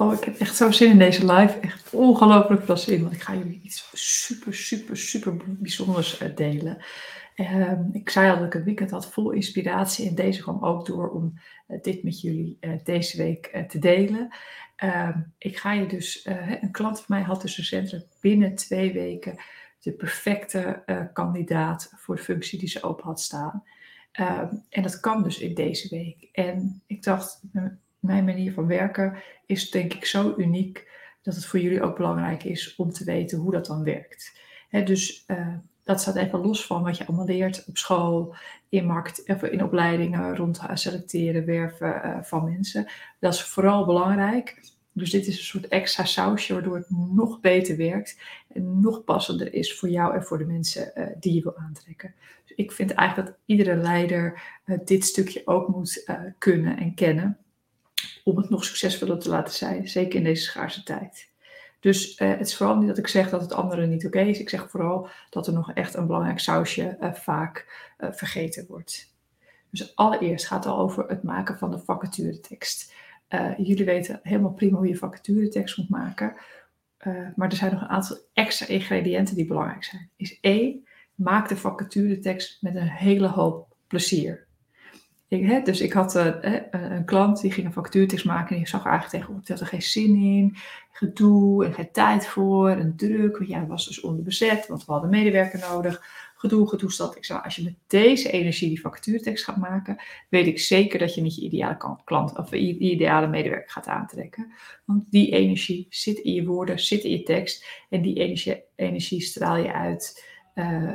Oh, ik heb echt zo zin in deze live. Echt ongelooflijk veel zin. Want ik ga jullie iets super, super, super bijzonders eh, delen. Ehm, ik zei al dat ik een weekend had vol inspiratie. En deze kwam ook door om eh, dit met jullie uh, deze week te delen. Ehm, ik ga je dus, een klant van mij had dus recentelijk binnen twee weken de perfecte kandidaat voor de functie die ze open had staan. Ehm, en dat kan dus in deze week. En ik dacht, mijn manier van werken is denk ik zo uniek dat het voor jullie ook belangrijk is om te weten hoe dat dan werkt. dus uh, dat staat even los van wat je allemaal leert op school, in, markt, in opleidingen rond selecteren, werven uh, van mensen. Dat is vooral belangrijk. Dus dit is een soort extra sausje waardoor het nog beter werkt en nog passender is voor jou en voor de mensen uh, die je wil aantrekken. Dus ik vind eigenlijk dat iedere leider dit stukje ook moet kunnen en kennen om het nog succesvoller te laten zijn, zeker in deze schaarse tijd. Dus uh, het is vooral niet dat ik zeg dat het andere niet oké is. Ik zeg vooral dat er nog echt een belangrijk sausje uh, vaak uh, vergeten wordt. Dus allereerst gaat het al over het maken van de vacaturetekst. jullie weten helemaal prima hoe je vacaturetekst moet maken. maar er zijn nog een aantal extra ingrediënten die belangrijk zijn. Is één, maak de vacaturetekst met een hele hoop plezier. Ik, dus ik had uh, een klant die ging een factuurtekst maken en die zag eigenlijk tegenop, had er geen zin in, gedoe en geen tijd voor en druk. Ja, het was dus onderbezet, want we hadden medewerker nodig. Gedoe, gedoe, dat. Ik zei, als je met deze energie die factuurtekst gaat maken, weet ik zeker dat je niet je ideale klant of je ideale medewerker gaat aantrekken. Want die energie zit in je woorden, zit in je tekst en die energie, straal je uit. Uh,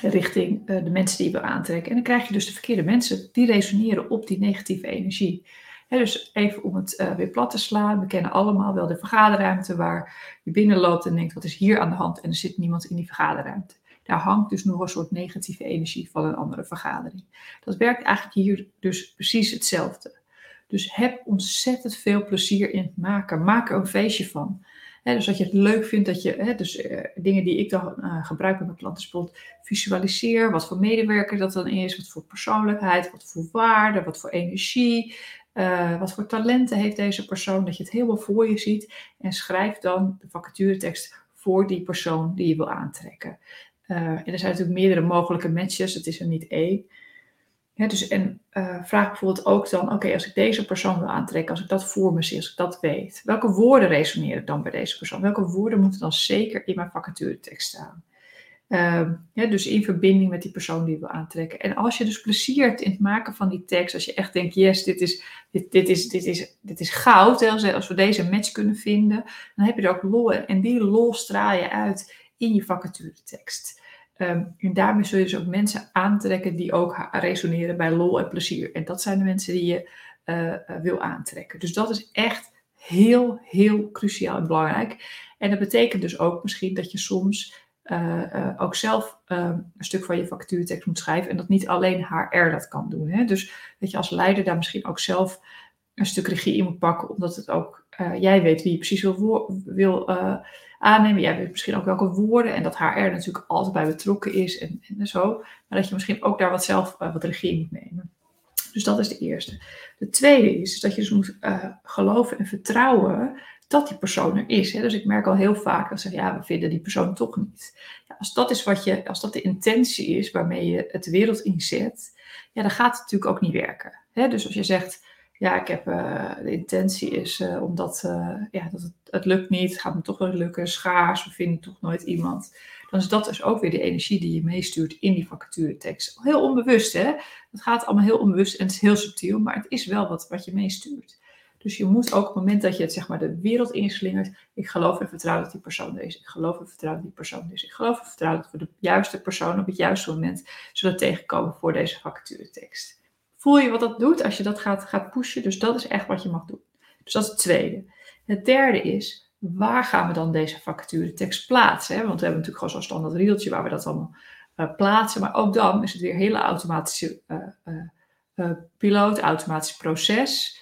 richting uh, de mensen die je wil aantrekken. En dan krijg je dus de verkeerde mensen die resoneren op die negatieve energie. dus even om het uh, weer plat te slaan. We kennen allemaal wel de vergaderruimte waar je binnenloopt en denkt: wat is hier aan de hand? En er zit niemand in die vergaderruimte. Daar hangt dus nog een soort negatieve energie van een andere vergadering. Dat werkt eigenlijk hier dus precies hetzelfde. Dus heb ontzettend veel plezier in het maken. Maak er een feestje van dus dat je het leuk vindt dat je, dus uh, dingen die ik dan uh, gebruik met mijn klanten, bijvoorbeeld visualiseer wat voor medewerker dat dan is, wat voor persoonlijkheid, wat voor waarde, wat voor energie, uh, wat voor talenten heeft deze persoon, dat je het helemaal voor je ziet en schrijf dan de vacaturetekst voor die persoon die je wil aantrekken. en er zijn natuurlijk meerdere mogelijke matches, het is er niet één dus en uh, vraag bijvoorbeeld ook dan, oké, als ik deze persoon wil aantrekken, als ik dat voor me zie, als ik dat weet, welke woorden resoneren dan bij deze persoon? Welke woorden moeten dan zeker in mijn vacaturetekst staan? Ja, dus in verbinding met die persoon die je wil aantrekken. En als je dus plezier hebt in het maken van die tekst, als je echt denkt, yes, dit is, dit, dit is, dit is, dit is goud, hè, als, we deze match kunnen vinden, dan heb je er ook lol. En die lol straal je uit in je vacaturetekst. Um, en daarmee zul je dus ook mensen aantrekken die ook resoneren bij lol en plezier. En dat zijn de mensen die je uh, wil aantrekken. Dus dat is echt heel, heel cruciaal en belangrijk. En dat betekent dus ook misschien dat je soms uh, ook zelf ehm, een stuk van je vacaturetekst moet schrijven. En dat niet alleen HR dat kan doen. Hè? Dus dat je als leider daar misschien ook zelf een stuk regie in moet pakken. Omdat het ook, jij weet wie je precies wil, wil aannemen. Jij weet misschien ook welke woorden en dat HR natuurlijk altijd bij betrokken is en, zo. Maar dat je misschien ook daar wat zelf uh, wat regie moet nemen. Dus dat is de eerste. De tweede is, dat je dus moet geloven en vertrouwen dat die persoon er is. Hè? Dus ik merk al heel vaak dat ze zeggen, ja, we vinden die persoon toch niet. Ja, als dat is wat je, als dat de intentie is waarmee je het wereld inzet, ja, dan gaat het natuurlijk ook niet werken. Hè? Dus als je zegt, ja, ik heb uh, de intentie is uh, omdat uh, ja, dat het, het, lukt niet, het gaat me toch wel lukken, schaars, we vinden toch nooit iemand. Dan is dat dus ook weer de energie die je meestuurt in die vacaturetekst. Heel onbewust, hè? Het gaat allemaal heel onbewust en het is heel subtiel, maar het is wel wat, wat je meestuurt. Dus je moet ook op het moment dat je het zeg maar de wereld inslingert, ik geloof en vertrouw dat die persoon er is. Ik geloof en vertrouw dat die persoon er is. Ik geloof en vertrouw dat we de juiste persoon op het juiste moment zullen tegenkomen voor deze vacaturetekst voel je wat dat doet als je dat gaat, gaat pushen. Dus dat is echt wat je mag doen. Dus dat is het tweede. Het derde is, waar gaan we dan deze vacature tekst plaatsen? Want we hebben natuurlijk gewoon zo'n standaard rieltje waar we dat allemaal uh, plaatsen. Maar ook dan is het weer hele automatische uh, uh, piloot, automatisch proces.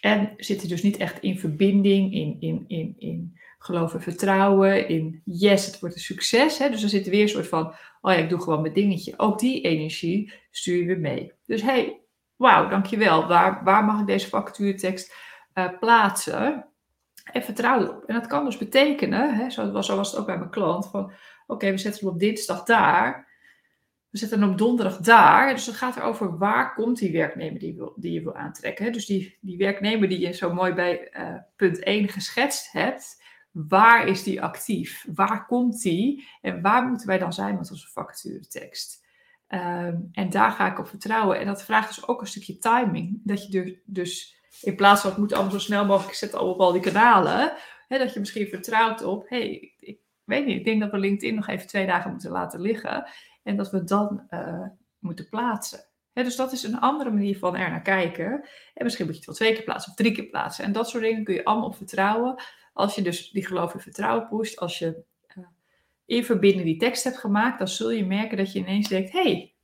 En zit dus niet echt in verbinding, in, in, in, in geloof en vertrouwen, in yes, het wordt een succes. Hè? Dus dan zit er weer een soort van, oh ja, ik doe gewoon mijn dingetje. Ook die energie stuur je weer mee. Dus hey, wauw, dankjewel. Waar, waar mag ik deze vacaturetekst plaatsen. En vertrouw erop. En dat kan dus betekenen, hè, zo, was, zo was het ook bij mijn klant, van oké, we zetten hem op dinsdag daar. We zetten hem op donderdag daar. Dus het gaat erover waar komt die werknemer die, die je wil aantrekken. Dus die, die werknemer die je zo mooi bij uh, punt 1 geschetst hebt. Waar is die actief? Waar komt die? En waar moeten wij dan zijn met onze vacaturetekst? Um, en daar ga ik op vertrouwen. En dat vraagt dus ook een stukje timing. Dat je dus, dus in plaats van het moet allemaal zo snel mogelijk zetten op al die kanalen. Hè, dat je misschien vertrouwt op, hey, ik weet niet, ik denk dat we LinkedIn nog even twee dagen moeten laten liggen. En dat we dan uh, moeten plaatsen. dus dat is een andere manier van er naar kijken. En misschien moet je het wel twee keer plaatsen of drie keer plaatsen. En dat soort dingen kun je allemaal op vertrouwen. Als je dus die geloof en vertrouwen pusht, als je in verbinding die tekst hebt gemaakt, dan zul je merken dat je ineens denkt, hey,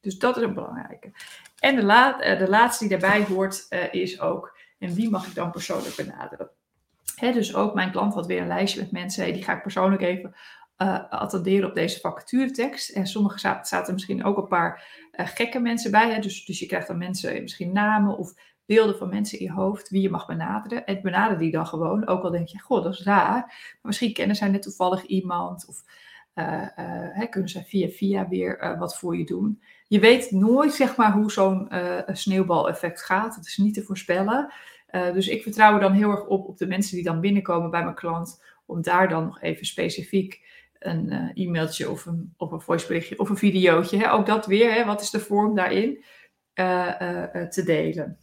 dus dat is een belangrijke. En de, la uh, de laatste die daarbij hoort is ook, en wie mag ik dan persoonlijk benaderen? dus ook mijn klant had weer een lijstje met mensen, die ga ik persoonlijk even uh, attenderen op deze vacaturetekst. En sommige zaten, misschien ook een paar gekke mensen bij. Hè? Dus, dus je krijgt dan mensen, misschien namen of beelden van mensen in je hoofd wie je mag benaderen. En benader die dan gewoon. Ook al denk je, god, dat is raar. Maar misschien kennen zij net toevallig iemand. Of uh, hè, kunnen zij via via weer wat voor je doen. Je weet nooit zeg maar hoe zo'n sneeuwbaleffect gaat. Het is niet te voorspellen. dus ik vertrouw er dan heel erg op op de mensen die dan binnenkomen bij mijn klant. Om daar dan nog even specifiek een e-mailtje of een, of een voiceberichtje of een videootje. Hè? Ook dat weer, hè? wat is de vorm daarin, te delen.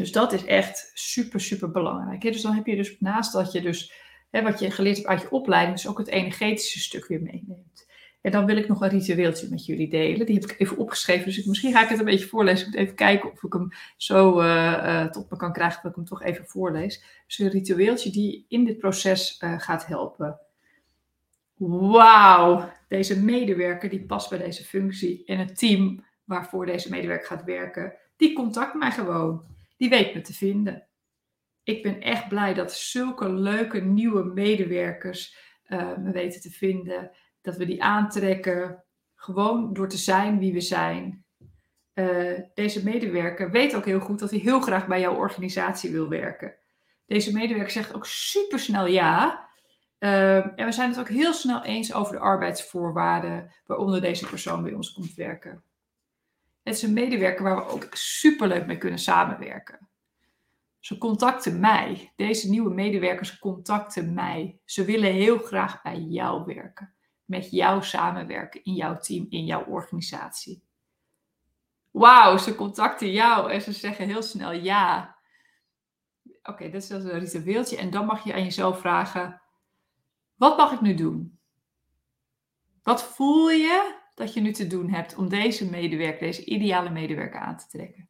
Dus dat is echt super, super belangrijk. Dus dan heb je dus naast dat je dus hè, wat je geleerd hebt uit je opleiding, dus ook het energetische stuk weer meeneemt. En dan wil ik nog een ritueeltje met jullie delen. Die heb ik even opgeschreven. Dus ik, misschien ga ik het een beetje voorlezen. Ik moet even kijken of ik hem zo uh, tot me kan krijgen dat ik hem toch even voorlees. Dus een ritueeltje die in dit proces uh, gaat helpen wauw, deze medewerker die past bij deze functie en het team waarvoor deze medewerker gaat werken, die contact mij gewoon. Die weet me te vinden. Ik ben echt blij dat zulke leuke nieuwe medewerkers uh, me weten te vinden. Dat we die aantrekken, gewoon door te zijn wie we zijn. Uh, deze medewerker weet ook heel goed dat hij heel graag bij jouw organisatie wil werken. Deze medewerker zegt ook super snel ja. Uh, en we zijn het ook heel snel eens over de arbeidsvoorwaarden waaronder deze persoon bij ons komt werken. Het is een medewerker waar we ook superleuk mee kunnen samenwerken. Ze contacten mij. Deze nieuwe medewerkers contacten mij. Ze willen heel graag bij jou werken. Met jou samenwerken in jouw team, in jouw organisatie. Wauw, ze contacten jou en ze zeggen heel snel ja. Oké, dat is een ritueeltje. En dan mag je aan jezelf vragen: wat mag ik nu doen? Wat voel je dat je nu te doen hebt om deze medewerker, deze ideale medewerker aan te trekken?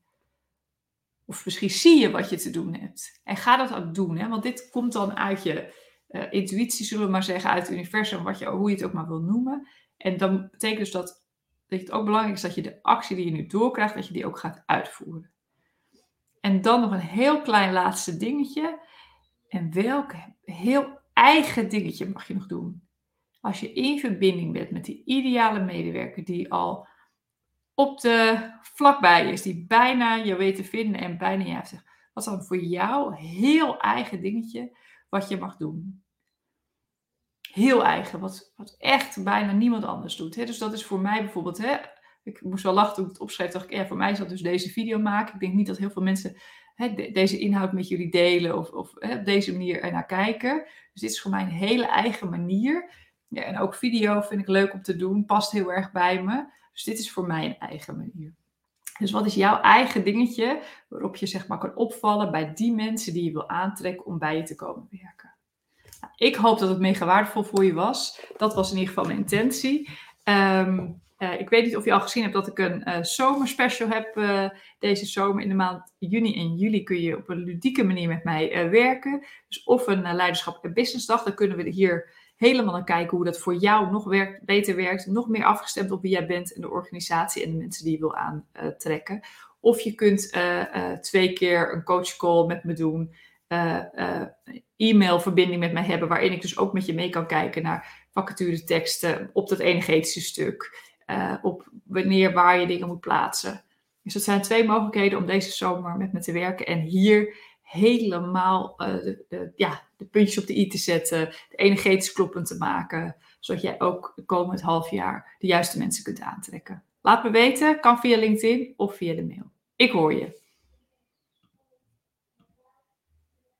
Of misschien zie je wat je te doen hebt. En ga dat ook doen, hè? want dit komt dan uit je uh, intuïtie, zullen we maar zeggen, uit het universum, wat je, hoe je het ook maar wil noemen. En dan betekent dus dat, dat het ook belangrijk is dat je de actie die je nu doorkrijgt, dat je die ook gaat uitvoeren. En dan nog een heel klein laatste dingetje. En welk heel eigen dingetje mag je nog doen. Als je in verbinding bent met die ideale medewerker die al op de vlakbij is, die bijna je weet te vinden en bijna je zegt, wat is dan voor jou heel eigen dingetje wat je mag doen? Heel eigen, wat, wat echt bijna niemand anders doet. Hè? Dus dat is voor mij bijvoorbeeld, hè, ik moest wel lachen toen ik het opschreef, dacht ik, ja, voor mij is dat dus deze video maken. Ik denk niet dat heel veel mensen deze inhoud met jullie delen of, of op deze manier ernaar kijken. Dus dit is voor mij een hele eigen manier. Ja, en ook video vind ik leuk om te doen, past heel erg bij me. Dus dit is voor mij een eigen manier. Dus wat is jouw eigen dingetje waarop je zeg maar kan opvallen bij die mensen die je wil aantrekken om bij je te komen werken? Nou, ik hoop dat het mega waardevol voor je was. Dat was in ieder geval mijn intentie. Um, uh, ik weet niet of je al gezien hebt dat ik een uh, zomerspecial heb uh, deze zomer. In de maand juni en juli kun je op een ludieke manier met mij werken. Dus of een leiderschap en businessdag. Dan kunnen we hier helemaal naar kijken hoe dat voor jou nog werkt, beter werkt. Nog meer afgestemd op wie jij bent en de organisatie en de mensen die je wil aantrekken. Of je kunt twee keer een coachcall met me doen. e-mailverbinding met mij hebben. Waarin ik dus ook met je mee kan kijken naar vacature teksten op dat energetische stuk. Uh, op wanneer, waar je dingen moet plaatsen. Dus dat zijn twee mogelijkheden om deze zomer met me te werken. En hier helemaal de, de, ja, de puntjes op de i te zetten, de energetisch kloppend te maken, zodat jij ook de komend half jaar de juiste mensen kunt aantrekken. Laat me weten, kan via LinkedIn of via de mail. Ik hoor je.